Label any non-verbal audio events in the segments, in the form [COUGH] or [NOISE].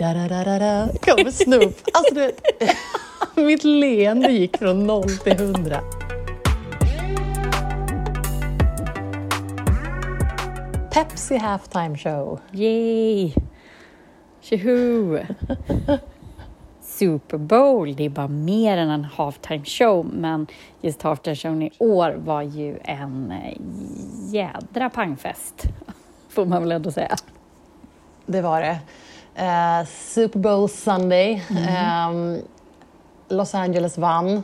da da da da da kommer Snoop. Alltså, du vet, [LAUGHS] mitt leende gick från noll till hundra. Pepsi halftime show. Yay! Tjoho! Super Bowl, det är bara mer än en halftime show, men just halftime showen i år var ju en eh, jädra pangfest, får man väl ändå säga. Det var det. Eh, Super Bowl Sunday. Mm. Eh, Los Angeles vann,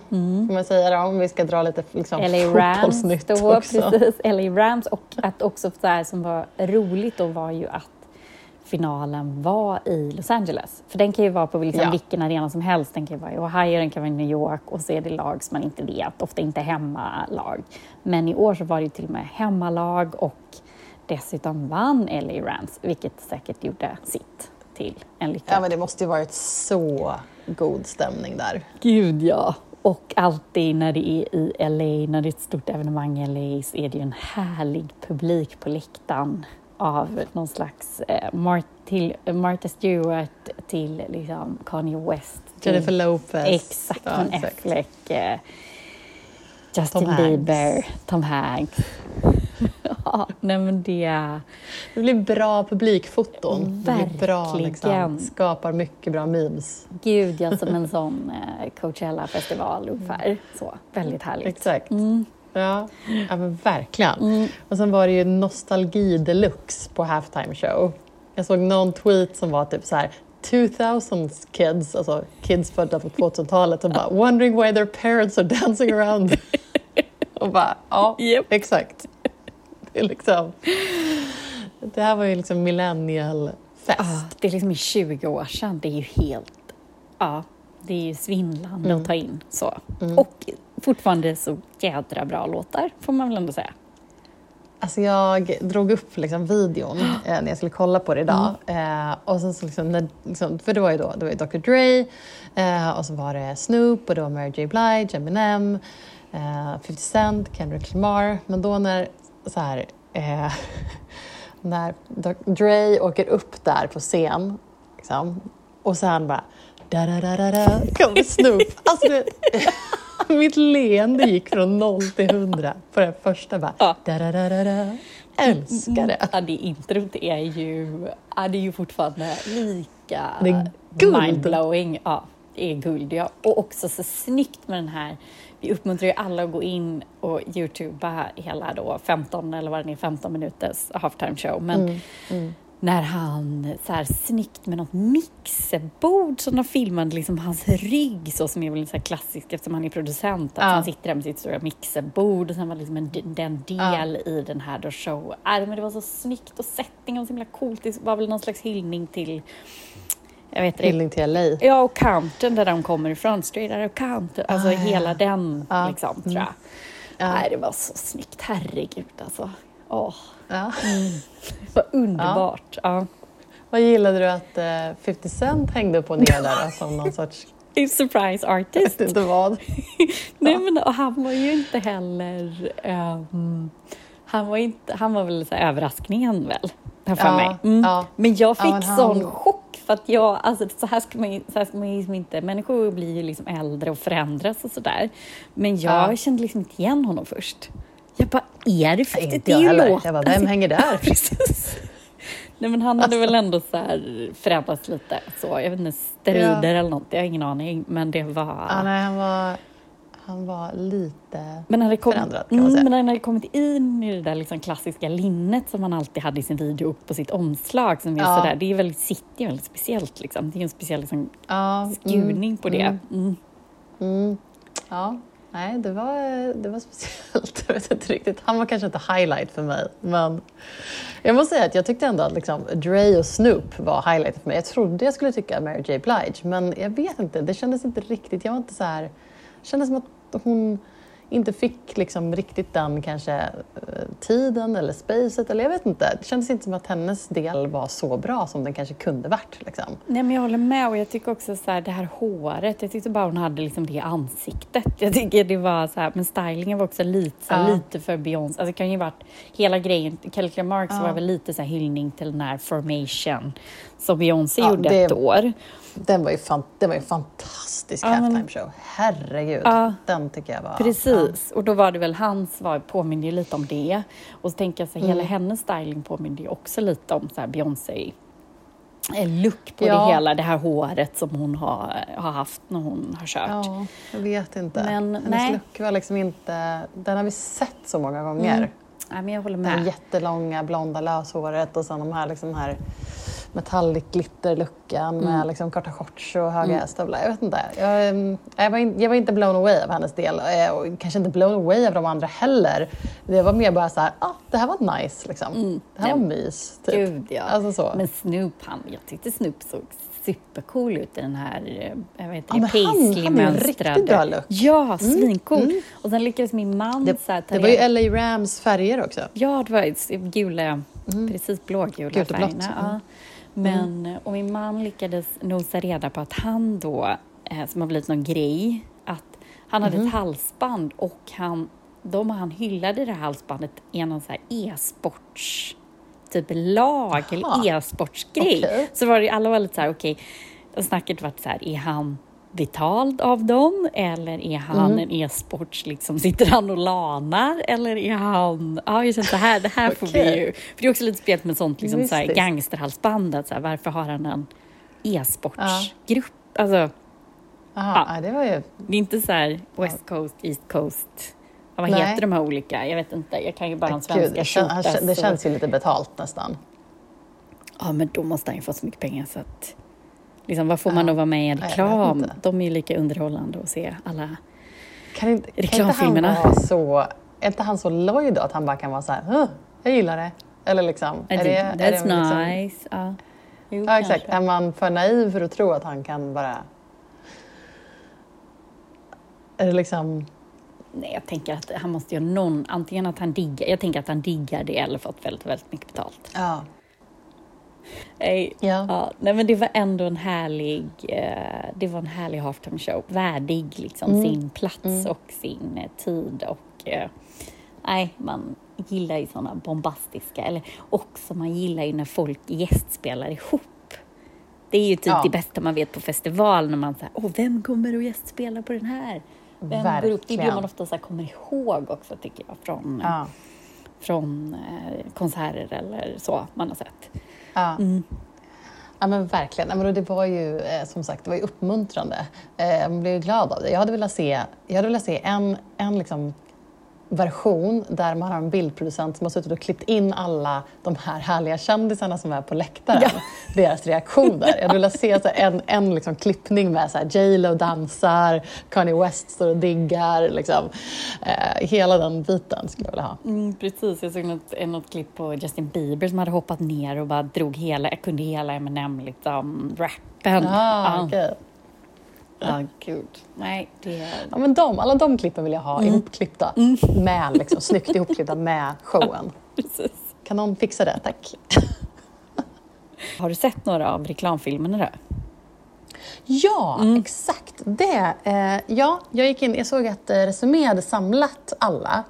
får man säga då, om vi ska dra lite liksom, LA Rams då, också. precis. LA Rams och att också så här som var roligt då var ju att finalen var i Los Angeles. För den kan ju vara på liksom Ja. vilken arena som helst. Den kan ju vara i Ohio, den kan vara i New York och så är det lag som man inte vet, ofta inte hemmalag. Men i år så var det ju till och med hemmalag och dessutom vann LA Rams, vilket säkert gjorde sitt till en lyckad Ja, men det måste ju varit så god stämning där. Gud ja! Och alltid när det är i LA, när det är ett stort evenemang i LA, så är det ju en härlig publik på läktaren av någon slags eh, Mar- till eh, Martha Stewart till liksom Kanye West. Till, Jennifer Lopez. Exakt, Ja. Affleck, eh, Justin Tom Hanks. Bieber, Tom Hanks. Ja, [LAUGHS] nej men det... Det blir bra publikfoton. Det blir bra, Verkligen. liksom, skapar mycket bra memes. Gud, ja, som [LAUGHS] en sån eh, Coachella-festival ungefär. Så, väldigt härligt. Exakt. Mm. Ja, ja men verkligen. Mm. Och sen var det ju nostalgi deluxe på halftime show. Jag såg någon tweet som var typ så här 2000 kids, alltså kids födda på 2000-talet och bara wondering why their parents are dancing around. [LAUGHS] och bara, ja, Japp. exakt. Det, [LAUGHS] liksom, det här var ju liksom millennial-fest. Ja, det är liksom i 20 år sedan. Det är ju helt... Ja, det är ju svindlande Mm. att ta in. så. Och fortfarande så jädra bra låtar, får man väl ändå säga. Alltså jag drog upp liksom videon [GASPS] eh, när jag skulle kolla på det idag. Mm. Eh, och sen så liksom, när, liksom, för det var ju då det var ju Dr Dre eh, och så var det Snoop och det var Mary J Blige, Eminem, eh, 50 Cent, Kendrick Lamar. Men då när så här, eh, [LAUGHS] när Dr Dre åker upp där på scen liksom, och sen bara da da da da da kommer Snoop. Alltså, det, [LAUGHS] mitt leende gick från noll till hundra på den första bara Ja. da da da da da. Älskar det. Ja, det introt är ju, ja, det är ju fortfarande lika mindblowing. Ja, det är guld. Ja. Och också så snyggt med den här vi uppmuntrar ju alla att gå in och youtuba hela då 15 eller vad det är, 15 minuters halftime show. Men Mm, när han så här snyggt med något mixerbord som de filmade liksom hans rygg så som är väl så klassiskt eftersom han är producent. Att Ja. han sitter där med sitt stora mixerbord och sen var liksom en, den del i den här då show. Äh, men det var så snyggt och settingen var så himla coolt. Det var väl någon slags hyllning till jag vet Hyllning till LA. Ja, och Compton där de kommer ifrån, Straight Outta Compton, alltså Ah, ja. hela den Ja. liksom, tror jag. Ja. Nej, det var så snyggt, herregud alltså. Åh, Ja. det var underbart. Ja. Vad gillade du att eh, 50 Cent hängde och ner där då, som någon sorts, [LAUGHS] Surprise jag artist. vet inte vad. [LAUGHS] Nej, men och han var ju inte heller... ehm, han, var inte, han var väl så överraskningen väl, här för Ja, mig. Mm. ja. Men jag fick Ja, men han- sån chock för att jag, alltså så här ska man ju, så här ska man ju liksom inte, människor blir ju liksom äldre och förändras och sådär. Men jag Ja. kände liksom inte igen honom först. Jag bara, är det 50? Inte Det är jag heller. Jag bara, vem hänger där? [LAUGHS] Precis. Nej men han hade väl ändå så här förändrats lite så. Jag vet inte, steroider eller något, jag har ingen aning. Men det var... Ja, nej, han, var, han var lite... Men hade kommit, Förändrad, kan man mm, säga. men han hade kommit in i det där liksom klassiska linnet som han alltid hade i sin video och på sitt omslag. Som är Ja. sådär, det är väldigt, sitter ju väldigt speciellt. Liksom. Det är en speciell liksom, Ja, skruning på det. Mm, Mm. mm. Ja, nej, det var, det var speciellt. [LAUGHS] Jag vet inte riktigt. Han var kanske inte highlight för mig, men jag måste säga att jag tyckte ändå att liksom, Dre och Snoop var highlight för mig. Jag trodde jag skulle tycka Mary J Blige, men jag vet inte. Det kändes inte riktigt. Jag var inte så här... Det kändes som att hon inte fick liksom riktigt den kanske eh, tiden eller spacet eller jag vet inte. Det kändes inte som att hennes del var så bra som den kanske kunde varit. Liksom. Nej, men jag håller med och jag tycker också så här, det här håret, jag tyckte bara hon hade liksom det ansiktet. Jag tycker det var så här, men stylingen var också lite, så här, Ja. lite för Beyoncé. Alltså det kan ju varit hela grejen, Kelly Marks Ja. var väl lite så här hyllning till den här formation som Beyoncé Ja, gjorde det- ett år. Den var ju, fan, det var ju en fantastisk Ja, halftime show. Herregud, Ja. den tycker jag var... Precis, och då var det väl hans svar påminner ju lite om det. Och så tänker jag så här, hela Mm. hennes styling påminner ju också lite om så Beyoncé eh, look på Ja. det hela, det här håret som hon har, har haft när hon har kört. Ja, jag vet inte. Men, Hennes nej. look var liksom inte... Den har vi sett så många gånger. Mm. Nej, men jag håller Det här med. jättelånga blonda löshåret och sen de här, liksom, den här metallic glitter-looken Mm. med liksom, korta shorts och höga stövlar. Jag vet inte. Jag, mm, jag, var in, jag var inte blown away av hennes del eh, och kanske inte blown away av de andra heller. Det var mer bara så här, ah, det här var nice liksom. Det här var mys. Typ. Mm. Gud, ja. Alltså så. Men Snoop, han, jag tyckte Snoop såg supercool ut i den här eh, jag vet Ja, paisley-mönstrade. Ja, svincool. Och sen lyckades min man det, så här, det var ju LA Rams färger också. Ja, det var gula, precis blågula Gult och blått. färgerna. Mm. Ja. Men, och min man lyckades nosa reda på att han då, eh, som har blivit någon grej, att han hade Mhm. ett halsband och han, de han hyllade det här halsbandet i någon så här e-sports typ lag Jaha. eller e-sportsgrej. Okej. Så var det, alla var lite så här, okej, och snacket var så här, är han betald av dem eller är han Mm. en e-sports, liksom sitter han och lanar eller är han, ja jag känner så här, det här får vi ju, för det är också lite speciellt med sånt liksom så här, Mystiskt. gangsterhalsband, att så här, varför har han en e-sportsgrupp? Alltså, Aha, Ja. ja. det var ju... det är inte så här West Coast, East Coast, ja, vad Nej. heter de här olika? Jag vet inte, jag kan ju bara Gud, svenska det, shooters det känns ju lite betalt nästan. Ja, men då måste han ju få så mycket pengar så att... Liksom, vad får man att vara med i en reklam? De är ju lika underhållande att se alla... Kan inte, kan inte Reklamfilmerna. han vara så... Är inte han så loj då att han bara kan vara så här, "Huh, jag gillar det. Eller liksom... Är det, är det liksom, nice. Ja, jo, Ja, exakt. kanske. Är man för naiv för att tro att han kan bara... Är det liksom... Nej, jag tänker att han måste ha någon... Antingen att han diggar... Jag tänker att han diggar det eller fått väldigt, väldigt mycket betalt. Ja. Nej, Ja. ja, nej men det var ändå en härlig... Eh, det var en härlig halftime show. Värdig liksom Mm. sin plats och sin eh, tid och... Eh, nej, man gillar ju sådana bombastiska... Eller också, man gillar ju när folk gästspelar ihop. Det är ju typ Ja. det bästa man vet på festival när man säger åh, vem kommer att gästspela på den här? Vem går upp? Det Verkligen. man ofta så här kommer ihåg också tycker jag från, Ja. från eh, konserter eller så man har sett. Ja. Mm. Ja men verkligen. Men det var ju eh, som sagt det var ju uppmuntrande. Eh, man blev ju glad av det. Jag hade velat se, jag hade velat se en, en liksom version där man har en bildproducent som har suttit och klippt in alla de här härliga kändisarna som är på läktaren. Deras reaktioner. Jag hade velat se så en, en liksom klippning med så här, J Lo dansar, Kanye West står och diggar. Liksom. Eh, hela den biten skulle jag vilja ha. Mm, precis, jag såg något, eh, något klipp på Justin Bieber som hade hoppat ner och bara drog hela, jag kunde hela Eminem liksom, rappen. Ah, ja, okej. Ja, gud. Nej, det... Ja, men de, alla de klippen vill jag ha Mm. ihopklippta. Med, liksom, snyggt ihopklippta med showen. [LAUGHS] Precis. Kan någon fixa det? Tack. [LAUGHS] Har du sett några av reklamfilmerna då? Ja, Mm. exakt. Det. Eh, ja, jag gick in, jag såg att eh, Resumé hade samlat alla.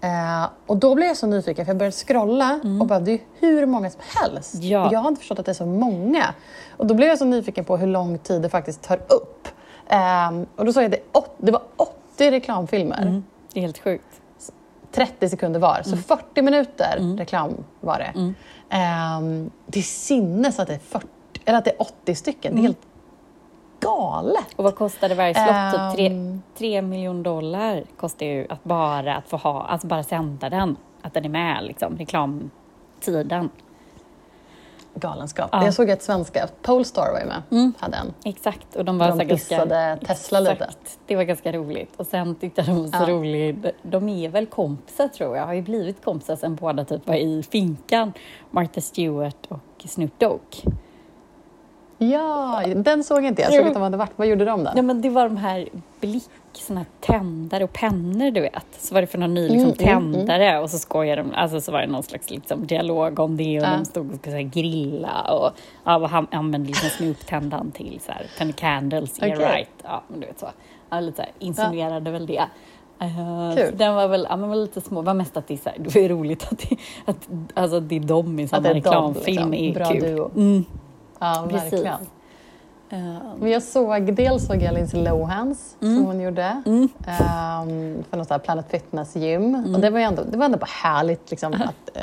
Eh, och då blev jag så nyfiken för jag började scrolla och bara, det är hur många som helst. Mm. Ja. Och jag har inte förstått att det är så många. Och då blev jag så nyfiken på hur lång tid det faktiskt tar upp. Eh, och då såg jag att det, det var 80 reklamfilmer. Mm. Det är helt sjukt. 30 sekunder var, så 40 minuter reklam var det. Mm. Ehm, det är sinnes att det är, 40, eller att det är 80 stycken. Det är helt galet. Och vad kostade varje slott? Typ tre, Ehm. tre miljoner dollar kostar ju att bara att få ha, alltså bara sända den. Att den är med liksom, reklamtiden. Galenskap. Ja. Jag såg att svenska Polestar var ju med. Mm. Hade en. Exakt. Och de var De här ganska, dissade Tesla lite. Exakt. Det var ganska roligt. Och sen tyckte jag de var så Ja. rolig. De är väl kompisar tror jag. Har ju blivit kompisar sen båda typ var i finkan. Martha Stewart och Snoop Dogg. Ja, den såg inte jag. Jag såg att de hade varit. Vad gjorde de där? Ja, men det var de här blick, såna här tändare och pennor, du vet. Så var det för någon ny liksom, Mm, mm, tändare och så skojade de, alltså så var det någon slags liksom, dialog om det och Ja. de stod och skulle säga, grilla och ja, vad han använde liksom Snoop-tändaren till så här, penny candles, yeah Okej. right. Ja, men du vet så. Ja, lite så här, insinuerade väl det. Uh, den var väl ja, men var lite små, det var mest att det är, så här, det var roligt att det, att, alltså, det är de i samma reklamfilm liksom. är Bra kul. duo. Mm, Ja, precis. verkligen. Eh, Men jag såg, dels såg jag Lindsay Lohans som hon gjorde mm. ehm, för något så här Planet Fitness-gym. Och det var, ändå, det var ändå bara härligt liksom, att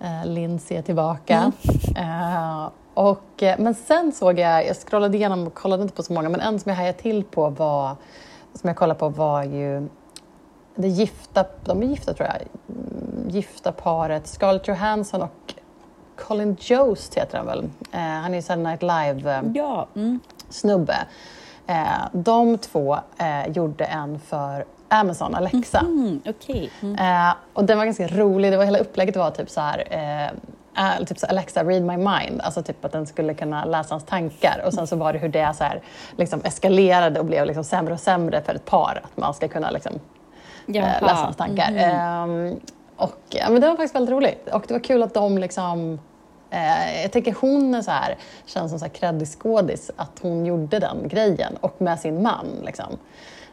uh, Lindsay är tillbaka. Eh, och, men sen såg jag, jag scrollade igenom och kollade inte på så många, men en som jag hajade till på var, som jag kollade på var ju det gifta, de är gifta tror jag, Mm, gifta paret Scarlett Johansson och Colin Jost heter han väl. Eh, han är ju Saturday Night Live eh, ja, mm. snubbe. Eh, de två eh, gjorde en för Amazon, Alexa. Mm, Okej. Mm. Eh, och den var ganska rolig. Det var, hela upplägget var typ så här, typ så Alexa read my mind. Alltså typ att den skulle kunna läsa hans tankar. Och sen så var det hur det så här, liksom eskalerade och blev liksom sämre och sämre för ett par. Att man ska kunna liksom, läsa hans tankar. Mhm. Ehm, och, ja, men det var faktiskt väldigt roligt. Och det var kul att de liksom... Eh, jag tänker hon så här, känns som kreddig skådis, att hon gjorde den grejen och med sin man. Liksom.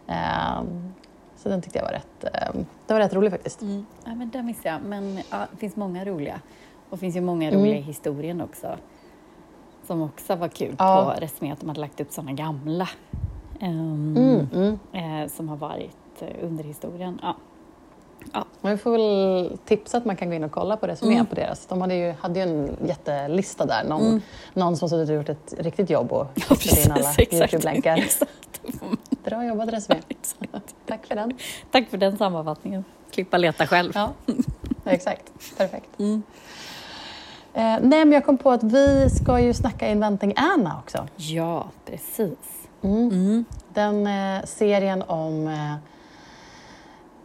Ehm, så den tyckte jag var rätt, ehm, det var rätt rolig faktiskt. Mm. Ja, men den missade jag. Men ja, det finns många roliga. Och det finns ju många Mm. roliga i historien också. Som också var kul Ja. på Resumé, att de hade lagt upp sådana gamla. ehm, Mm, mm. eh, som har varit eh, under historien. Ja. Men vi får väl tipsa att man kan gå in och kolla på Resumé Mm. på deras. De hade ju, hade ju en jättelista där. Någon, Mm. någon som suttit och gjort ett riktigt jobb och Ja, in alla. Youtube-länkar. [LAUGHS] Bra jobbat Resumé. [LAUGHS] Tack för den. Tack för den sammanfattningen. Klippa leta själv. Ja, [LAUGHS] exakt. Perfekt. Mm. Eh, nej, men jag kom på att vi ska ju snacka Inventing Anna också. Ja, precis. Mm. Mm. Den eh, serien om eh,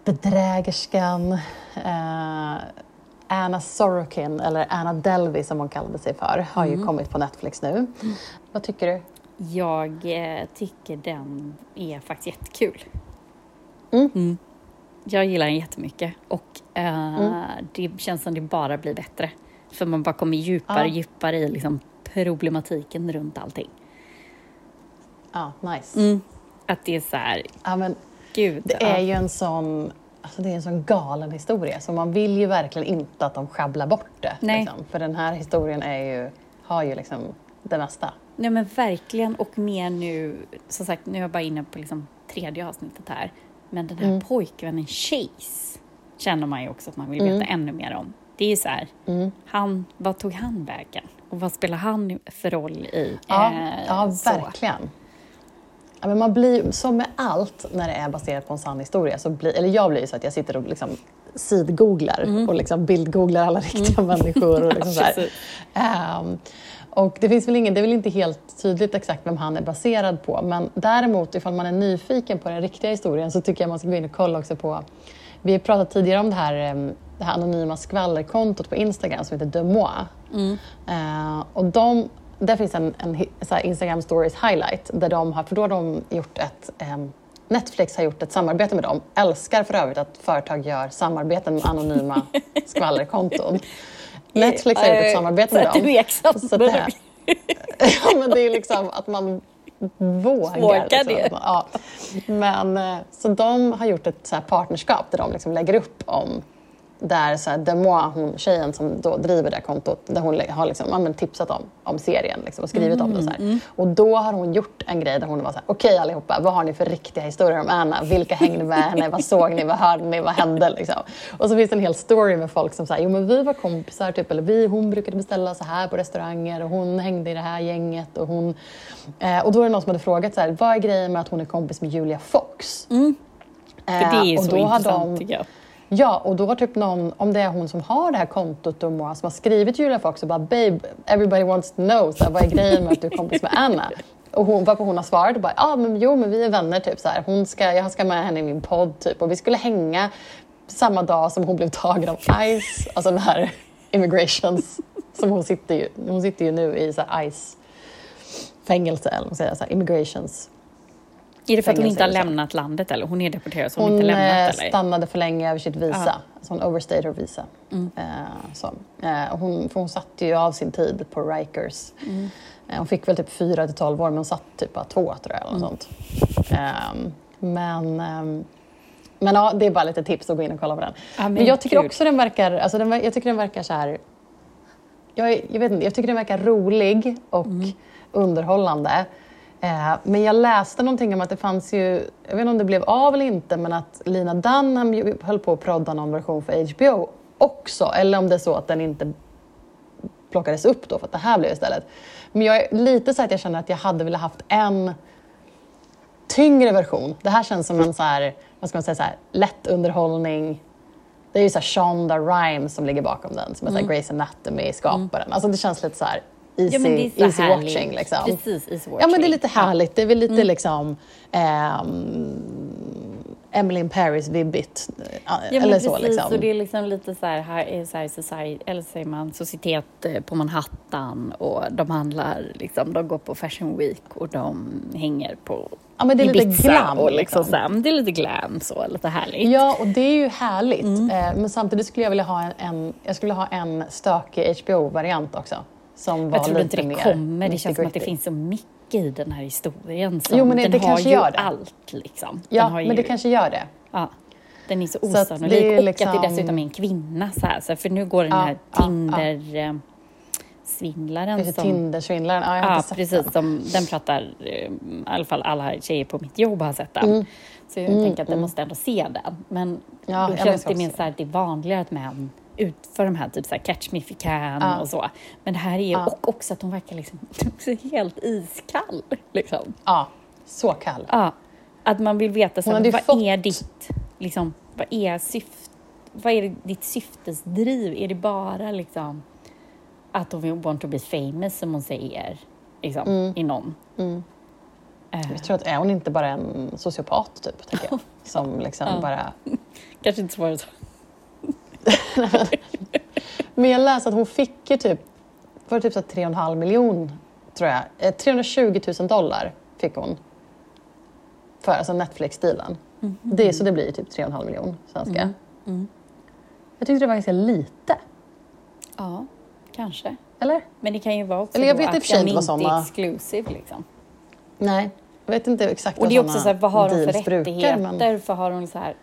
bedrägerskan eh, Anna Sorokin, eller Anna Delvey som hon kallade sig för, har ju kommit på Netflix nu. Vad tycker du? Jag eh, tycker den är faktiskt jättekul. Mm. Jag gillar den jättemycket och eh, Mm. det känns som det bara blir bättre. För man bara kommer djupare Ja. och djupare i liksom, problematiken runt allting. Ja, nice. Att det är så här, Ja, men gud. det ja. är ju en sån, alltså det är en sån galen historia så man vill ju verkligen inte att de sjabblar bort det. Liksom. För den här historien är ju, har ju liksom det mesta. Nej men verkligen och mer nu, som sagt nu är jag bara inne på liksom tredje avsnittet här. Men den här Mm. pojkvännen Chase känner man ju också att man vill veta Mm. ännu mer om. Det är ju så här, Mm. han, vad tog han vägen? Och vad spelar han för roll i? Ja, eh, ja så. Ja, men man blir, som med allt när det är baserat på en sann historia, så blir, eller jag blir ju så att jag sitter och liksom sidgooglar och liksom bildgooglar alla riktiga människor. Och [LAUGHS] liksom här. Precis. Ehm, och det finns väl ingen, det är väl inte helt tydligt exakt vem han är baserad på, men däremot ifall man är nyfiken på den riktiga historien så tycker jag man ska gå in och kolla också på vi har pratat tidigare om det här, em, det här anonyma skvallerkontot på Instagram som heter Demois. Eh, och de, där finns en, en Instagram stories highlight där de har, för då har de gjort ett em, Netflix har gjort ett samarbete med dem. Älskar för övrigt att företag gör samarbeten med anonyma [LAUGHS] skvallerkonton. Netflix har gjort ett samarbete med dem. exakt Så det, [LAUGHS] ja, men det är liksom att man vågar. Vågar liksom. det. Ja. Men, eh, så de har gjort ett så här partnerskap där de liksom lägger upp om där så här, Demois, hon, tjejen som då driver det kontot, där hon har liksom, ja, tipsat om, om serien liksom, och skrivit om det. Så här. Och då har hon gjort en grej där hon var så här, okej allihopa, vad har ni för riktiga historier om Anna? Vilka hängde med henne? Vad såg ni? Vad hörde ni? Vad hände? Liksom. Och så finns det en hel story med folk som säger, jo men vi var kompisar, typ, eller vi, hon brukade beställa så här på restauranger och hon hängde i det här gänget. Och, hon, eh, och då är det någon som hade frågat så här, vad är grejen med att hon är kompis med Julia Fox? För det är Eh, och så då intressant de- tycker jag. Ja, och då var typ någon, om det är hon som har det här kontot och som har skrivit till Julia Fox och bara “Babe, everybody wants to know, så här, vad är grejen med att du är kompis med Anna?” Och hon, varpå hon har svarat och bara “Ja, men jo, men vi är vänner, typ så här. Hon ska, jag ska med henne i min podd, typ. Och vi skulle hänga samma dag som hon blev tagen av ICE, alltså den här immigrations, som hon sitter ju, hon sitter ju nu i så här ICE fängelse, eller vad man säger, så här, immigrations. Är det för att hon inte har lämnat landet eller? Hon är deporterad så hon, Hon inte lämnat eh, eller? stannade för länge över sitt visa, Ja. alltså hon overstayed her visa. Mm. Eh, så. Och hon, för hon satte ju av sin tid på Rikers. Mm. Eh, hon fick väl typ 4 till 12 år, men hon satt typ bara två tror jag. Eller Mm. sånt. Ehm, men, ehm, men ja, det är bara lite tips att gå in och kolla på den. Ja, men men jag tycker gud. också den verkar, alltså den, jag tycker den verkar så här jag, jag vet inte, jag tycker den verkar rolig och Mm. underhållande. Eh, men jag läste någonting om att det fanns ju, jag vet inte om det blev av eller inte, men att Lina Dunham höll på att prodda någon version för HBO också. Eller om det är så att den inte plockades upp då för att det här blev istället. Men jag är lite så att jag känner att jag hade velat haft en tyngre version. Det här känns som en så här, vad ska man säga, så här, lätt underhållning. Det är ju så här Shonda Rhimes som ligger bakom den, som är här Grey's Anatomy-skaparen. Alltså det känns lite så här easy. Ja, men det är så easy härligt. watching. Liksom. Precis, easy watching. Ja, men det är lite härligt. Det är väl lite Mm. liksom ehm, Emily in Paris-vibbigt. Ja, eller men så precis, liksom. och det är liksom lite så här, här är så här society, eller säger man, societet eh, på Manhattan och de handlar, liksom, de går på Fashion Week och de hänger på Ja, men det är lite glam. och liksom liksom. det är lite glam så, lite härligt. Ja, och det är ju härligt. Mm. Eh, men samtidigt skulle jag vilja ha en, en, jag skulle ha en stökig HBO-variant också. Som var jag tror inte det mer kommer, det känns som att det finns så mycket i den här historien. Som, Jo, men det- den det har kanske ju gör det. allt liksom. Ja, den men det ju- kanske gör det. Ja, den är så Så att det osannolik. är Och att liksom- det dessutom är en kvinna. Så här, så för nu går den Ja, här ja, Tinder... eh, svindlaren som... Tindersvindlaren. Ja, jag har Ja, inte precis. den. Som, den pratar, eh, i alla fall alla tjejer på mitt jobb har sett den. Mm. Så jag tänker att jag måste ändå se den. Men Ja, då jag känns det mer så här, det är vanligare att män utför de här, typ så här catch me if you can Ja. och så. Men det här är Ja. och också att hon verkar liksom [LAUGHS] också helt iskall. Liksom. Ja, så kall. Ja, att man vill veta så här, vad fått- är ditt, liksom, vad är syft, vad är ditt syftesdriv? Är det bara liksom att hon want to be famous som hon säger liksom, Mm. i någon? Mm. Eh, Jag tror att är hon inte bara en sociopat typ, tänker jag. [LAUGHS] Som liksom Ja. bara... kanske inte svaret så. [LAUGHS] Men jag läste att hon fick ju typ, var det typ så här 3,5 miljon, tror jag. Eh, 320 000 dollar fick hon. För alltså Netflix-dealen. Det, så det blir typ 3,5 miljon svenska. Mm. Mm. Jag tyckte det var ganska lite. Ja, kanske. Eller? Men det kan ju vara också Eller jag vet att de inte inte är såna- exclusive. liksom. Nej, jag vet inte exakt Och det är också såna så här, vad har hon för brukar, rättigheter? men- För har hon så här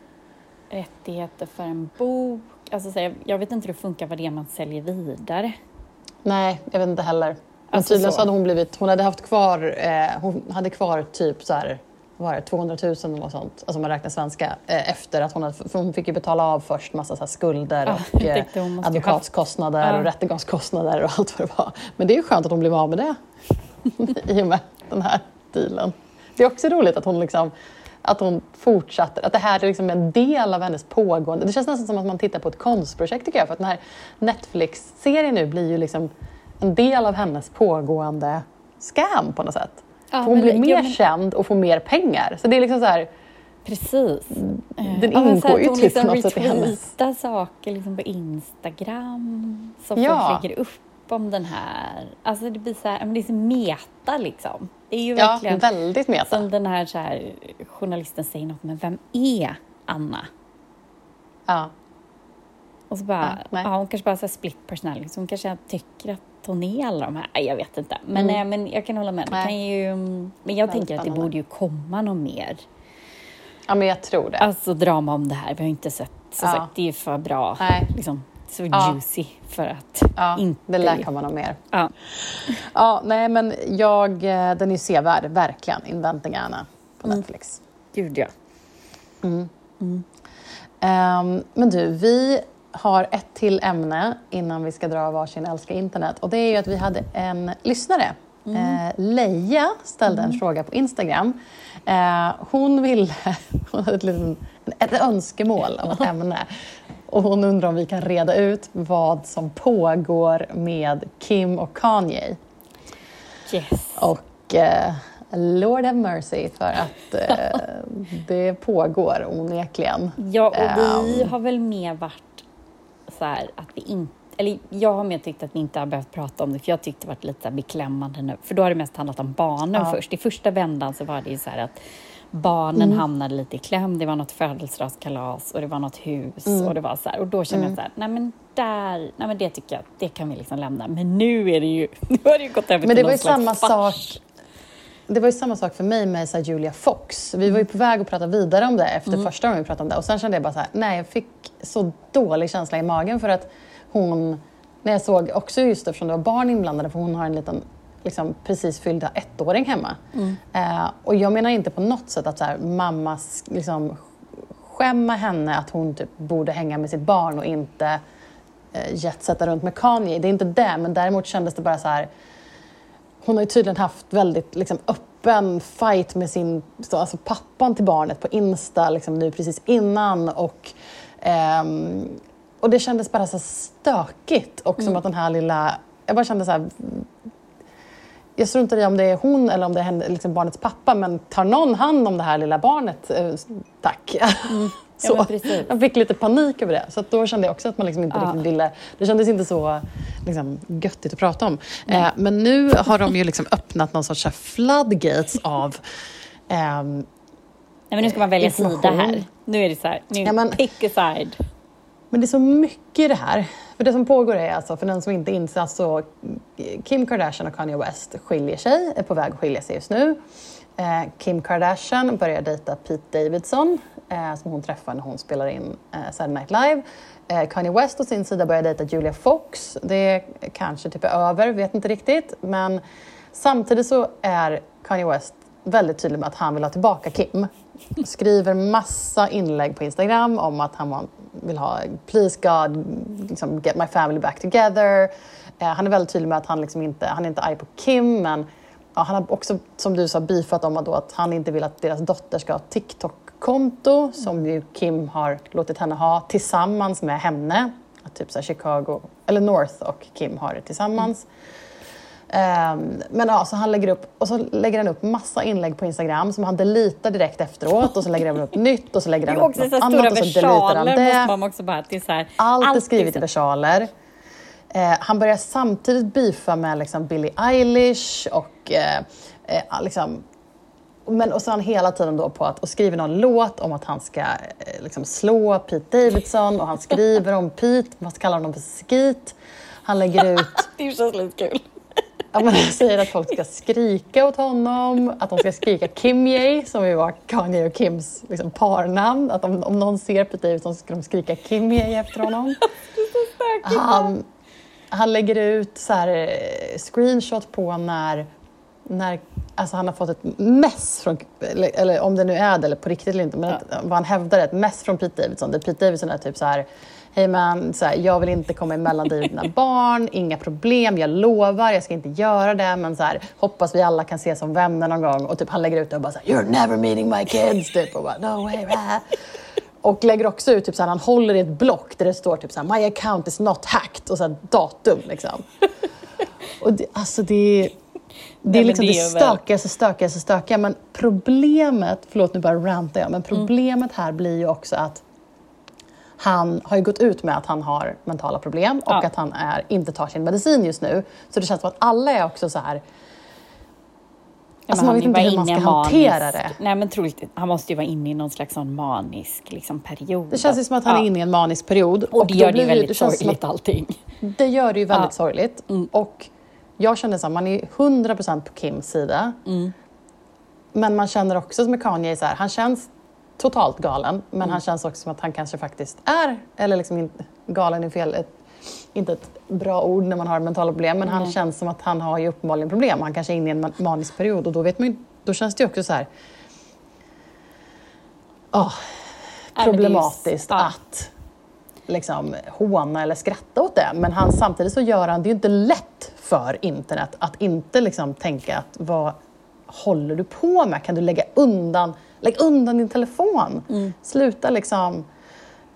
rättigheter för en bok? Alltså så här, jag vet inte hur det funkar vad det är man säljer vidare. Nej, jag vet inte heller. Men Alltså tydligen så. så hade hon blivit, hon hade haft kvar, eh, hon hade kvar typ så här, vad var det, 200 000 eller något sånt, alltså om man räknar svenska, eh, efter att hon hade, för hon fick ju betala av först massa så skulder Ja, och [LAUGHS] eh, advokatskostnader Ja. och rättegångskostnader och allt vad det var. Men det är ju skönt att hon blev av med det [LAUGHS] i och med den här dealen. Det är också roligt att hon liksom att hon fortsatte, att det här är liksom en del av hennes pågående... Det känns nästan som att man tittar på ett konstprojekt tycker jag. För att den här Netflix-serien nu blir ju liksom en del av hennes pågående scam på något sätt. Ja, För hon blir mer ja, men- känd och får mer pengar. Så det är liksom så här, Precis. den Ja, ingår ju typ liksom på något sätt i hennes... saker liksom på Instagram som Ja. folk lägger upp om den här. Alltså det blir så här, men det är så meta liksom. Det är ju Ja, verkligen väldigt meta. som den här, så här journalisten säger något, men vem är Anna? Ja. Och så bara, Ja, ja, hon kanske bara har split personality, så hon kanske tycker att hon är alla de här. Jag vet inte. Men, Mm. nej, men jag kan hålla med. Det kan ju, men jag tänker att det borde ju komma något mer. ja, men jag tror det. Alltså drama om det här. Vi har inte sett, så Ja. sagt, det är för bra. Nej. Liksom, så Ja. juicy för att Ja, inte... det lär komma något mer. Ja. Ja, nej men jag, eh, den är ju sevärd, verkligen, Inventing Anna på Mm. Netflix. Gud ja. Ehm, men du, vi har ett till ämne innan vi ska dra varsin älska internet. Och det är ju att vi hade en lyssnare. Eh, Leia ställde en fråga på Instagram. Eh, hon ville, [LAUGHS] hon hade ett, litet, ett önskemål om ett [LAUGHS] ämne. Och hon undrar om vi kan reda ut vad som pågår med Kim och Kanye. Yes. Och eh, Lord have mercy för att eh, [LAUGHS] det pågår onekligen. Ja, och vi Ehm. har väl mer varit så här att vi inte... eller jag har mer tyckt att vi inte har behövt prata om det, för jag tyckte det varit lite beklämmande nu, för då har det mest handlat om barnen Ja. först. I första vändan så var det ju så här att barnen Mm. hamnade lite i kläm, det var något födelsedagskalas och det var något hus Mm. och det var så här, och då kände jag så här, nej men där, nej men det tycker jag, det kan vi liksom lämna. Men nu är det ju, [LAUGHS] nu har det ju gått över Men till någon ju samma slags fars. sak det var ju samma sak för mig med så Julia Fox. Vi var ju på väg att prata vidare om det efter första gången vi pratade om det. Och sen kände jag bara så här, nej jag fick så dålig känsla i magen för att hon, när jag såg också just eftersom det var barn inblandade, för hon har en liten liksom, precis fyllda ettåring hemma. Eh, och jag menar inte på något sätt att så här, mammas liksom, skämma henne att hon typ borde hänga med sitt barn och inte eh, jetsätta runt med Kanye. Det är inte det, men däremot kändes det bara så här hon har ju tydligen haft väldigt liksom, öppen fight med sin, så, alltså pappan till barnet på Insta liksom, nu precis innan. Och, ehm, och det kändes bara så stökigt och som att den här lilla... Jag bara kände så här... Jag struntar i om det är hon eller om det är henne, liksom barnets pappa men tar någon hand om det här lilla barnet, eh, tack. [LAUGHS] Ja, men precis. jag fick lite panik över det. Så då kände jag också att man liksom inte Ja. riktigt ville... Det kändes inte så liksom, göttigt att prata om. Eh, men nu har de ju liksom öppnat någon sorts så floodgates av... ehm, Nej, men nu ska man välja sida här. Nu är det så här, nu Ja, men- pick a side. Men det är så mycket i det här. För det som pågår är alltså, för den som inte inser, alltså Kim Kardashian och Kanye West skiljer sig, är på väg att skilja sig just nu. Eh, Kim Kardashian börjar dejta Pete Davidson, eh, som hon träffar när hon spelar in eh, Saturday Night Live. Eh, Kanye West å sin sida börjar dejta Julia Fox. Det kanske typ är över, vet inte riktigt. Men samtidigt så är Kanye West väldigt tydlig med att han vill ha tillbaka Kim. Skriver massa inlägg på Instagram om att han vill ha “Please God, liksom, get my family back together”. Eh, han är väldigt tydlig med att han, liksom inte, han är inte arg på Kim, men ja, han har också, som du sa, beefat om att, då, att han inte vill att deras dotter ska ha ett TikTok-konto, som ju Kim har låtit henne ha tillsammans med henne. Att typ så här Chicago, eller North och Kim har det tillsammans. Ehm, men ja, så han lägger upp, och så lägger han upp massa inlägg på Instagram som han deletar direkt efteråt och så lägger han upp [LAUGHS] nytt och så lägger han upp något annat och så deletar han det. bara... Det så här, Allt är skrivet i versaler. Eh, han börjar samtidigt beefa med liksom Billie Eilish och eh, eh, liksom, men, och så han hela tiden då på att, och skriver någon låt om att han ska eh, liksom slå Pete Davidson och han skriver om Pete, man kallar honom för skit. Han lägger ut [LAUGHS] Det känns lite kul. Ja, men han säger att folk ska skrika åt honom, att de ska skrika Kimye, som ju var Kanye och Kims liksom, parnamn. Att om, om någon ser Pete Davidson så ska de skrika Kimye efter honom. [LAUGHS] Han, han lägger ut så här, eh, screenshot på när, när alltså han har fått ett mess från, eller, eller om det nu är det eller på riktigt eller inte, men att, vad han hävdar är ett mess från Pete Davidson. Där Pete Davidson är typ så här, hej man, så här, jag vill inte komma emellan dig och dina barn, inga problem, jag lovar, jag ska inte göra det, men så här, hoppas vi alla kan ses som vänner någon gång. Och typ han lägger ut det och bara så här, you're never meeting my kids, typ, och bara no way, rah. Och lägger också ut, typ så här, han håller i ett block där det står typ så här, my account is not hacked och så här, datum liksom. Och det, alltså det, det är liksom det är stökigaste, stökigaste, stökiga. Men problemet, förlåt nu bara rantar jag, men Mm. problemet här blir ju också att han har ju gått ut med att han har mentala problem och Ja. att han är, inte tar sin medicin just nu. Så det känns som att alla är också så här... Alltså man vet inte hur man ska hantera manisk- det. Nej, men troligtvis, han måste ju vara inne i någon slags sån manisk liksom, period. Det känns ju som att han Ja. är inne i en manisk period. Och det då gör det ju väldigt det känns som sorgligt att- allting. Det gör det ju väldigt Ja. sorgligt. Mm. Och jag känner så här, man är 100% på Kims sida. Mm. Men man känner också med Kanye, så här, han känns totalt galen. Men Mm. han känns också som att han kanske faktiskt är, eller liksom inte, galen är fel, ett, inte ett bra ord när man har mentala problem. Men han Nej. känns som att han har ju uppenbarligen problem. Han kanske är inne i en man- manisk period och då, vet man ju, då känns det ju också så här... ju- problematiskt ja. att liksom håna eller skratta åt det. Men han, samtidigt så gör han det ju inte lätt för internet att inte liksom tänka att vad håller du på med? Kan du lägga undan, lägg undan din telefon? Mm. Sluta liksom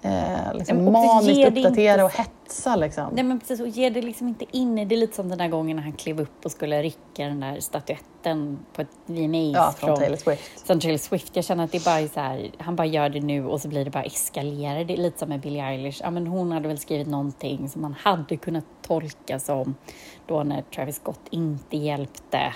eh, liksom också maniskt uppdatera inte- och hetsa liksom. Nej men precis, och ge det liksom inte in det. är lite som den där gången när han klev upp och skulle rycka den där statyetten på ett VMAs ja, från Taylor Swift. Som Taylor Swift. Jag känner att det är bara så här, han bara gör det nu och så blir det bara eskalerar. Det är lite som med Billie Eilish. Ja, men hon hade väl skrivit någonting som man hade kunnat tolka som då när Travis Scott inte hjälpte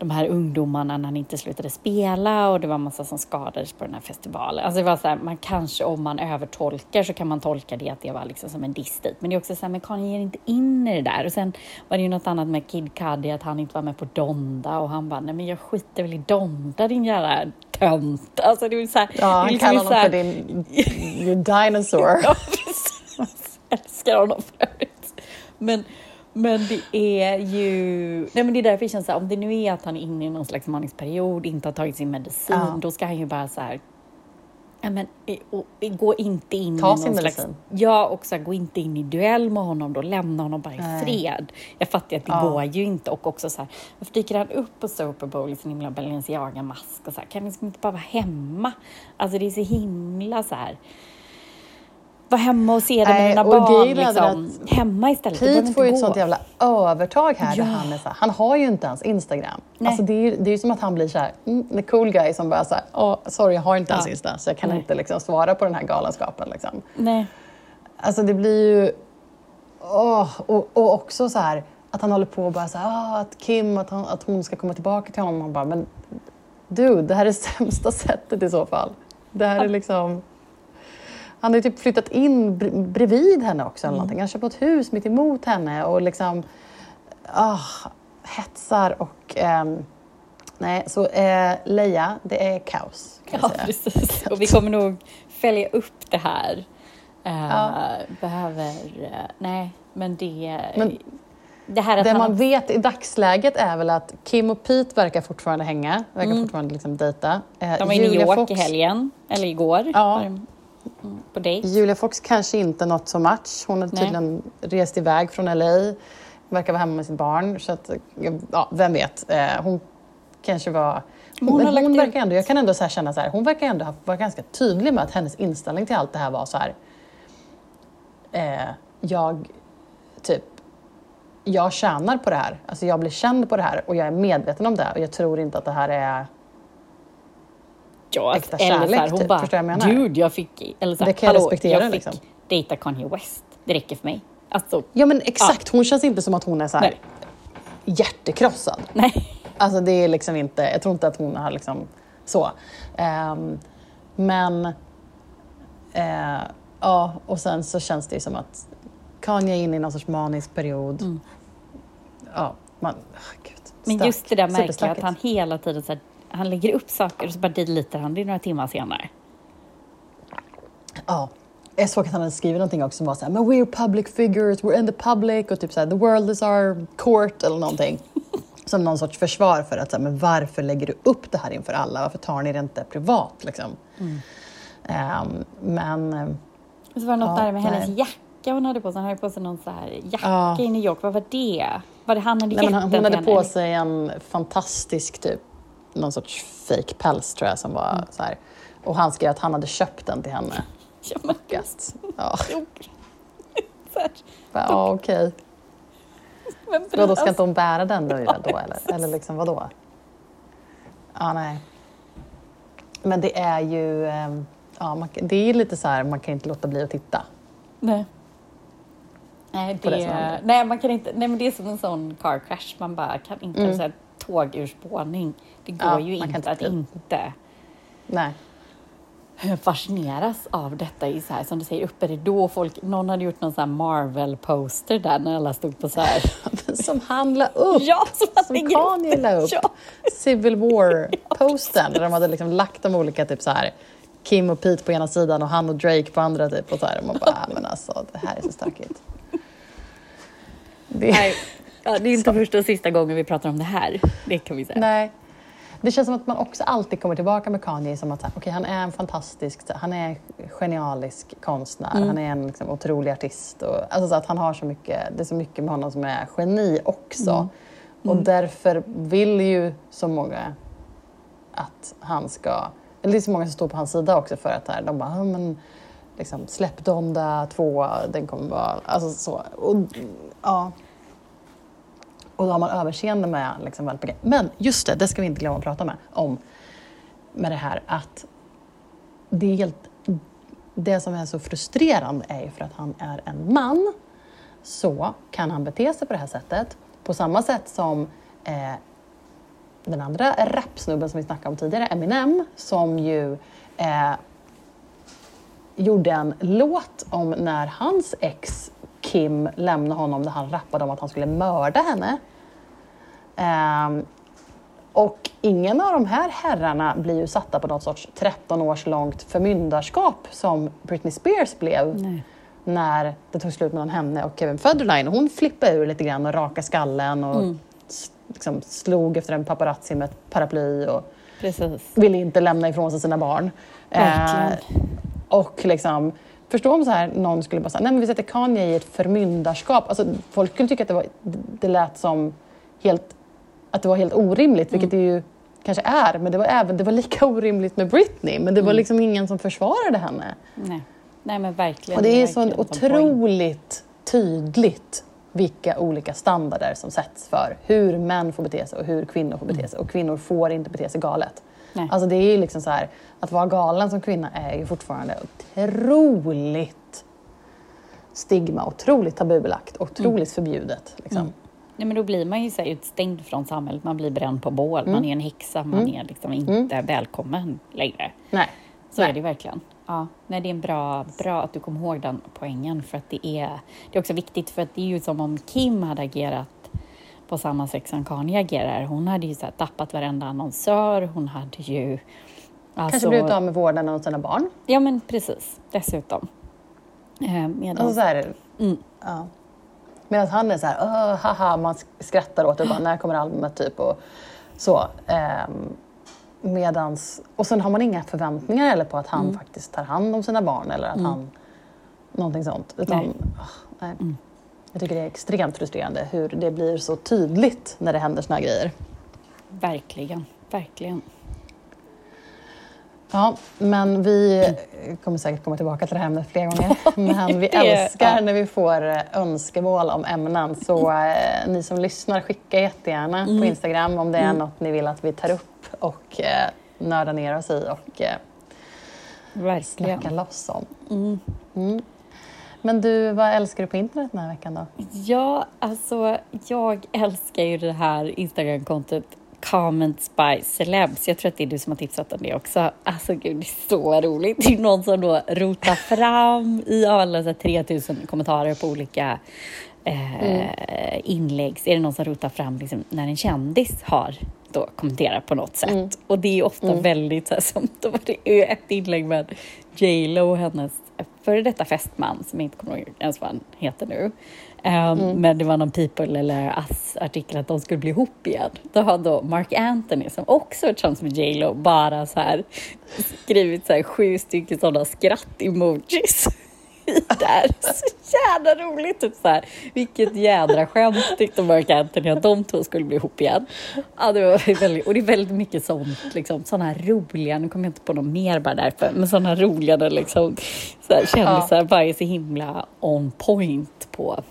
de här ungdomarna när han inte slutade spela och det var massa som skadades på den här festivalen. Alltså det var så här, man kanske om man övertolkar så kan man tolka det att det var liksom som en diss dit. Men det är också så här, men Kanye ger inte in i det där. Och sen var det ju något annat med Kid Cudi att han inte var med på Donda och han bara, nej men jag skiter väl i Donda din jävla tönt. Alltså det är så här, Ja, han liksom kallar så honom för din dinosaur. [LAUGHS] Ja, precis. Jag älskar honom förut. Men, men det är ju... Nej, men det är därför det känns så här, om det nu är att han är inne i någon slags manisk period, inte har tagit sin medicin, Ja. då ska han ju bara så här... Ja, men, eh, och, eh, gå inte in Ta i sin någon slags... medicin. Ja, och så här, gå inte in i duell med honom då, lämna honom bara i Nej. fred. Jag fattar ju att det Ja. går ju inte. Och också så här, varför dyker han upp på Super Bowl i sin himla Balenciaga-mask och så här, kan liksom inte bara vara hemma? Alltså det är så himla så här vara hemma och se det med mina och barn liksom, hemma istället. Pete får ju ett sånt jävla övertag här. Ja. Där han, är så här, han har ju inte ens Instagram. Nej. Alltså det, är ju, det är ju som att han blir så här, mm, the cool guy som bara så här, oh, sorry jag har inte ens Ja. Insta så jag kan Nej. inte liksom svara på den här galenskapen. Liksom. Nej. Alltså det blir ju... åh, och, och också så här att han håller på och bara så här, ah, att Kim, att, han, att hon ska komma tillbaka till honom. Han bara, men du, det här är sämsta [LAUGHS] sättet i så fall. Det här är liksom... Han ju typ flyttat in br- bredvid henne också eller någonting. Han har köpt ett hus mitt emot henne och liksom ah, hetsar och... ehm, nej, så eh, Leia, det är kaos Ja, säga. precis. [LAUGHS] Och vi kommer nog följa upp det här. Eh, Ja. Behöver... eh, nej, men det... Men det här att Det han man vet i dagsläget är väl att Kim och Pete verkar fortfarande hänga, verkar Mm. fortfarande liksom dejta. Eh, De var i New York Fox, i helgen, eller igår. Ja. På dejt. Julia Fox kanske inte nått så match. Hon har tydligen rest iväg från LA, verkar vara hemma med sitt barn. Så att, ja, vem vet? Eh, hon kanske var... Hon har hon, ut- verkar ändå, jag kan ändå så känna så här, hon verkar ändå ha varit ganska tydlig med att hennes inställning till allt det här var så här... Eh, jag, typ, jag tjänar på det här. Alltså jag blir känd på det här och jag är medveten om det och jag tror inte att det här är... Ja, äkta eller så här, kärlek, hon typ. bara, Förstår jag menar? Dude, jag fick... Eller så här, Det kan jag hallå, respektera, jag fick liksom. dejta Kanye West. Det räcker för mig. Alltså, Ja men exakt, hon känns inte som att hon är så här Nej. hjärtekrossad. nej. Alltså det är liksom inte, jag tror inte att hon har liksom så. Ehm, men eh, ja, och sen så känns det ju som att Kanye är inne i någon sorts manisk period. Ja, man, oh, gud. Men just det där märkliga att han hela tiden så här, han lägger upp saker och så bara deletar han det några timmar senare. Ja. Jag såg att han hade skrivit någonting också som var så här, men we're public figures, we're in the public och typ så här, the world is our court eller någonting. [LAUGHS] som någon sorts försvar för att, så här, men varför lägger du upp det här inför alla? Varför tar ni det inte privat liksom? Ehm, men eh, Och så var det något Ja, där med hennes nej. jacka hon hade på sig. Hon hade på sig någon så här jacka Ja. i New York. Vad var det? Var det han hade nej, gett hon till hade på henne? sig en fantastisk typ, någon sorts fake päls tror jag som var så här. Och han skrev att han hade köpt den till henne. [LAUGHS] Ja, men, ja, [LAUGHS] ja okej. Men Vadå, ska inte hon bära den då, då eller? [LAUGHS] Eller liksom vadå? Ja, nej. Men det är ju, ehm, ja, man, det är lite så här, man kan inte låta bli att titta. Nej. Nej, det, det nej, man kan inte, nej, men det är som en sån car crash. Man bara kan inte, Mm. så här, tågurspårning. Det går Ja, ju inte inte att inte Nej. fascineras av detta i så här, som du säger, uppe ridå. Folk, någon hade gjort någon sån Marvel-poster där när alla stod på så här. [LAUGHS] Som han la upp! ja, som Som Kanye la upp. Ja. Civil War-postern [LAUGHS] där de hade liksom lagt de olika typ så här Kim och Pete på ena sidan och han och Drake på andra typ och så här. Man bara, "Ah, men alltså det här är så stökigt. [LAUGHS] Det, Nej, ja, det är inte första och sista gången vi pratar om det här. Det kan vi säga. Nej. Det känns som att man också alltid kommer tillbaka med Kanye som att så okej, han är en fantastisk, så han är genialisk konstnär, Mm. han är en liksom, otrolig artist. Och, alltså så att han har så mycket, det är så mycket med honom som är geni också. Mm. Och därför vill ju så många att han ska, eller det är så många som står på hans sida också för att här, de bara, "Ja, men liksom, släpp Donda 2, den kommer vara... Alltså så. Och, ja och då har man överseende med liksom, väldigt. Men just det, det ska vi inte glömma att prata med, om med det här att det är helt... Det som är så frustrerande är ju för att han är en man så kan han bete sig på det här sättet på samma sätt som eh, den andra rapsnubben som vi snackade om tidigare, Eminem, som ju eh, gjorde en låt om när hans ex Kim lämnade honom där han rappade om att han skulle mörda henne. Eh, och ingen av de här herrarna blir ju satta på något sorts 13 års långt förmyndarskap som Britney Spears blev. Nej. När det tog slut mellan henne och Kevin Federline. Hon flippade ur lite grann och rakade skallen och Mm. liksom slog efter en paparazzi med ett paraply och Precis. ville inte lämna ifrån sig sina barn. Eh, och liksom, förstå om så här, någon skulle bara säga, nej men vi sätter Kanye i ett förmyndarskap. Alltså, folk skulle tycka att det, var, det lät som helt, att det var helt orimligt, vilket Mm. det ju kanske är. Men det var, även, det var lika [LAUGHS] orimligt med Britney, men det var Mm. liksom ingen som försvarade henne. Nej. Nej, men verkligen. Och det är så otroligt tydligt vilka olika standarder som sätts för hur män får bete sig och hur kvinnor får bete sig. Och kvinnor får inte bete sig galet. Nej. Alltså det är ju liksom så här, att vara galen som kvinna är ju fortfarande otroligt stigma, otroligt tabubelagt, otroligt förbjudet. Liksom. Mm. Nej, men då blir man ju så utstängd från samhället, man blir bränd på bål, Mm. man är en häxa, man är liksom inte välkommen längre. Nej. Så Nej. är det verkligen. Ja, nej, det är en bra, bra att du kom ihåg den poängen för att det är, det är också viktigt för att det är ju som om Kim hade agerat på samma sätt som Kanye agerar. Hon hade ju så tappat varenda annonsör, hon hade ju... Kanske Alltså, blivit av med vården av sina barn. Ja, men precis. Dessutom. Eh, medan, Alltså så här, mm, ja. Medan han är så här, "Åh, haha, man skrattar åt det, bara, när kommer albumet typ och så. Ehm, medans, och sen har man inga förväntningar heller på att han Mm. faktiskt tar hand om sina barn eller att han, någonting sånt. Utan, Nej. åh, nej. Mm. Jag tycker det är extremt frustrerande hur det blir så tydligt när det händer såna här grejer. verkligen, verkligen. Ja, men vi kommer säkert komma tillbaka till det här ämnet fler gånger. [LAUGHS] Men vi älskar när vi får eh, önskemål om ämnen. Så eh, ni som lyssnar, skicka jättegärna Mm. på Instagram om det är något ni vill att vi tar upp och eh, nördar ner oss i och eh, Verkligen. snackar loss om. Mm. Mm. Men du, vad älskar du på internet den här veckan då? Ja, alltså jag älskar ju det här Instagram-kontot Comments by Celebs. Jag tror att det är du som har tipsat om det också. Alltså gud, det är så roligt. Det är någon som då rotar fram i alla så här 3000 kommentarer på olika eh, inlägg. Så är det någon som rotar fram liksom, när en kändis har då kommenterat på något sätt. Mm. Och det är ofta väldigt så här, som då var det ett inlägg med J Lo och hennes före detta fästman som jag inte kommer ihåg ens vad han heter nu. Ehm, Men det var någon People eller Us-artikel att de skulle bli ihop igen. Då har då Mark Anthony, som också är tillsammans med J Lo, bara så här skrivit så här sju stycken sådana skratt-emojis. [LAUGHS] [LAUGHS] där. Så jävla roligt! Typ så här. Vilket jädra skämt tyckte Mark Anthony att de två skulle bli ihop igen. Ja, det var väldigt, och det är väldigt mycket sånt, liksom, sådana här roliga, nu kommer jag inte på något mer bara därför, men sådana roliga där liksom, så här, kändisar bara är så himla on point på,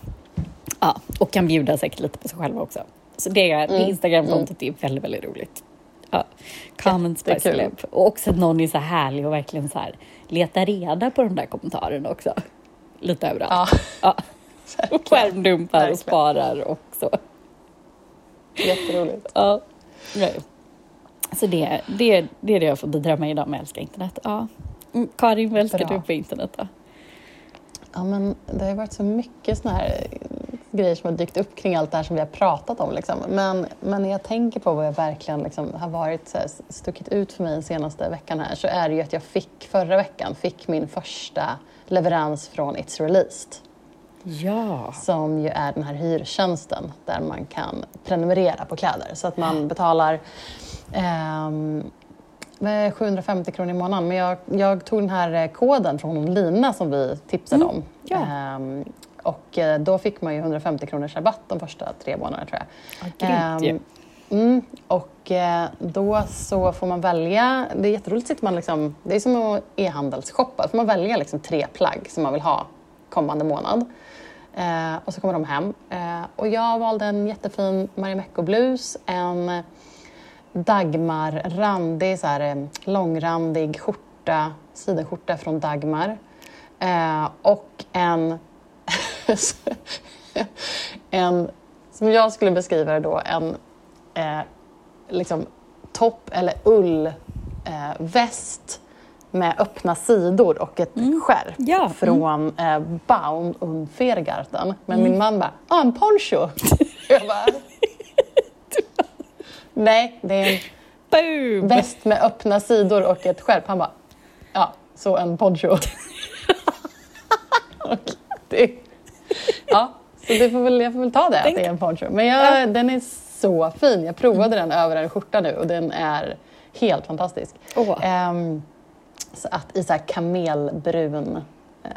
ja, och kan bjuda säkert lite på sig själva också. Så det, det Instagram-kontot är väldigt, väldigt roligt. Ja. By Jättekul. celeb. Och också att någon är så härlig och verkligen så här letar reda på de där kommentarerna också. Lite överallt. Ja, Ja. [LAUGHS] Och skärmdumpar Verkligen. och sparar och så. jätteroligt. Ja. Nej. Så det, det, det är det jag får bidra med idag med Älska internet. Ja. Mm, Karin, vad älskar Bra. du på internet då? Ja, men det har varit så mycket såna här eh, grejer som har dykt upp kring allt det här som vi har pratat om. Liksom. Men, men när jag tänker på vad jag verkligen liksom har varit så här, stuckit ut för mig den senaste veckan här så är det ju att jag fick förra veckan fick min första leverans från It's Released Ja. som ju är den här hyrtjänsten där man kan prenumerera på kläder. Så att man betalar med 750 kronor i månaden. Men jag, jag tog den här eh, koden från Lina som vi tipsade om. ja. Ehm, och eh, då fick man ju 150 kronors rabatt de första tre månaderna tror jag. Ja, grymt. Ehm, Mm, och eh, då så får man välja, det är jätteroligt, sitter man liksom, det är som att e-handelsshoppa, får man välja liksom tre plagg som man vill ha kommande månad. Eh, och så kommer de hem. Eh, och jag valde en jättefin Marimekko-blus, en Dagmar-randig, så här, eh, långrandig skjorta, sidenskjorta från Dagmar. Eh, och en, [LAUGHS] en, som jag skulle beskriva det då, en eh, liksom topp eller ullväst eh, med öppna sidor och ett mm. skärp ja. från mm. eh, Baum und Fergarten. Men mm. min man bara, ah, en poncho! [LAUGHS] jag bara, [LAUGHS] Nej, det är en väst med öppna sidor och ett skärp. Han bara, ja, så en poncho. [LAUGHS] det, ja, så det får väl, jag får väl ta det, Tänk. att det är en poncho. Men jag, ja. den är så fin. Jag provade mm. den över en skjorta nu och den är helt fantastisk. Oh. Um, så att i så här kamelbrun uh,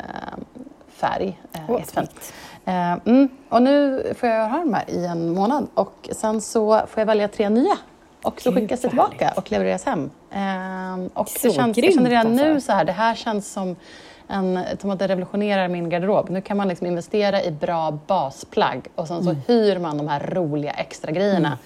färg. Oh, jättefint. Uh, mm, och nu får jag ha de här i en månad och sen så får jag välja tre nya och så skickas det tillbaka och levereras hem. Uh, och så det känns, jag känner redan alltså. nu så här, det här känns som en, som att det revolutionerar min garderob. Nu kan man liksom investera i bra basplagg och sen så mm. hyr man de här roliga extra grejerna mm.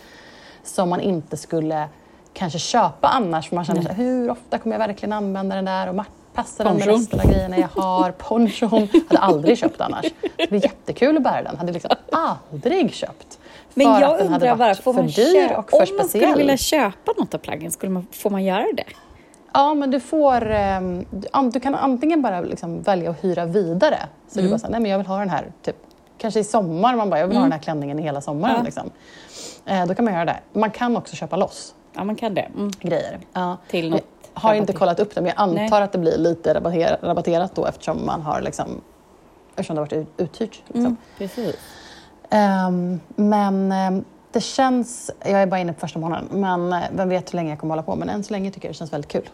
som man inte skulle kanske köpa annars. För man känner här, hur ofta kommer jag verkligen använda den där? Och passar den med resten av grejerna jag har? Ponchon. Hade aldrig köpt annars. Det blir jättekul att bära den. Hade liksom aldrig köpt. Men jag att den undrar bara, och för speciell. Om man skulle vilja köpa något av plaggen, skulle man, får man göra det? Ja, men du får... Um, du kan antingen bara liksom välja att hyra vidare. Så mm. du bara säger, nej men jag vill ha den här, typ, kanske i sommar, man bara, jag vill mm. ha den här klänningen i hela sommaren. Ja. Liksom. Eh, då kan man göra det. Man kan också köpa loss. Ja, man kan det. Mm. Grejer. Ja. Till något jag har inte kollat upp det, men jag antar nej. att det blir lite rabatterat, rabatterat då eftersom man har liksom, eftersom det har varit uthyrt. Liksom. Mm, precis. Um, men um, det känns, jag är bara inne på första månaden, men eh, vem vet hur länge jag kommer hålla på. Men än så länge tycker jag det känns väldigt kul.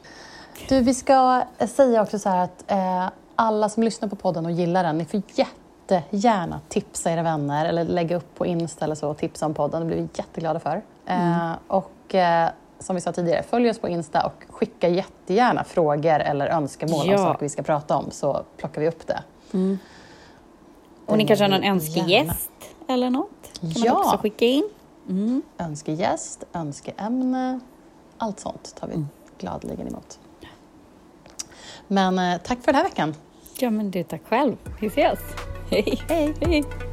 Du, vi ska eh, säga också så här att eh, alla som lyssnar på podden och gillar den, ni får jättegärna tipsa era vänner eller lägga upp på Insta eller så och tipsa om podden. Det blir vi jätteglada för. Mm. Eh, och eh, som vi sa tidigare, följ oss på Insta och skicka jättegärna frågor eller önskemål ja. om saker vi ska prata om så plockar vi upp det. Mm. Och ni kanske har någon önskegäst eller något? Kan ja. man också skicka in? Mm. Önskegäst, önskeämne, allt sånt tar vi mm. gladeligen emot. Men eh, tack för den här veckan. Ja, men du tack själv. Vi ses. Hej. Hej. Hej.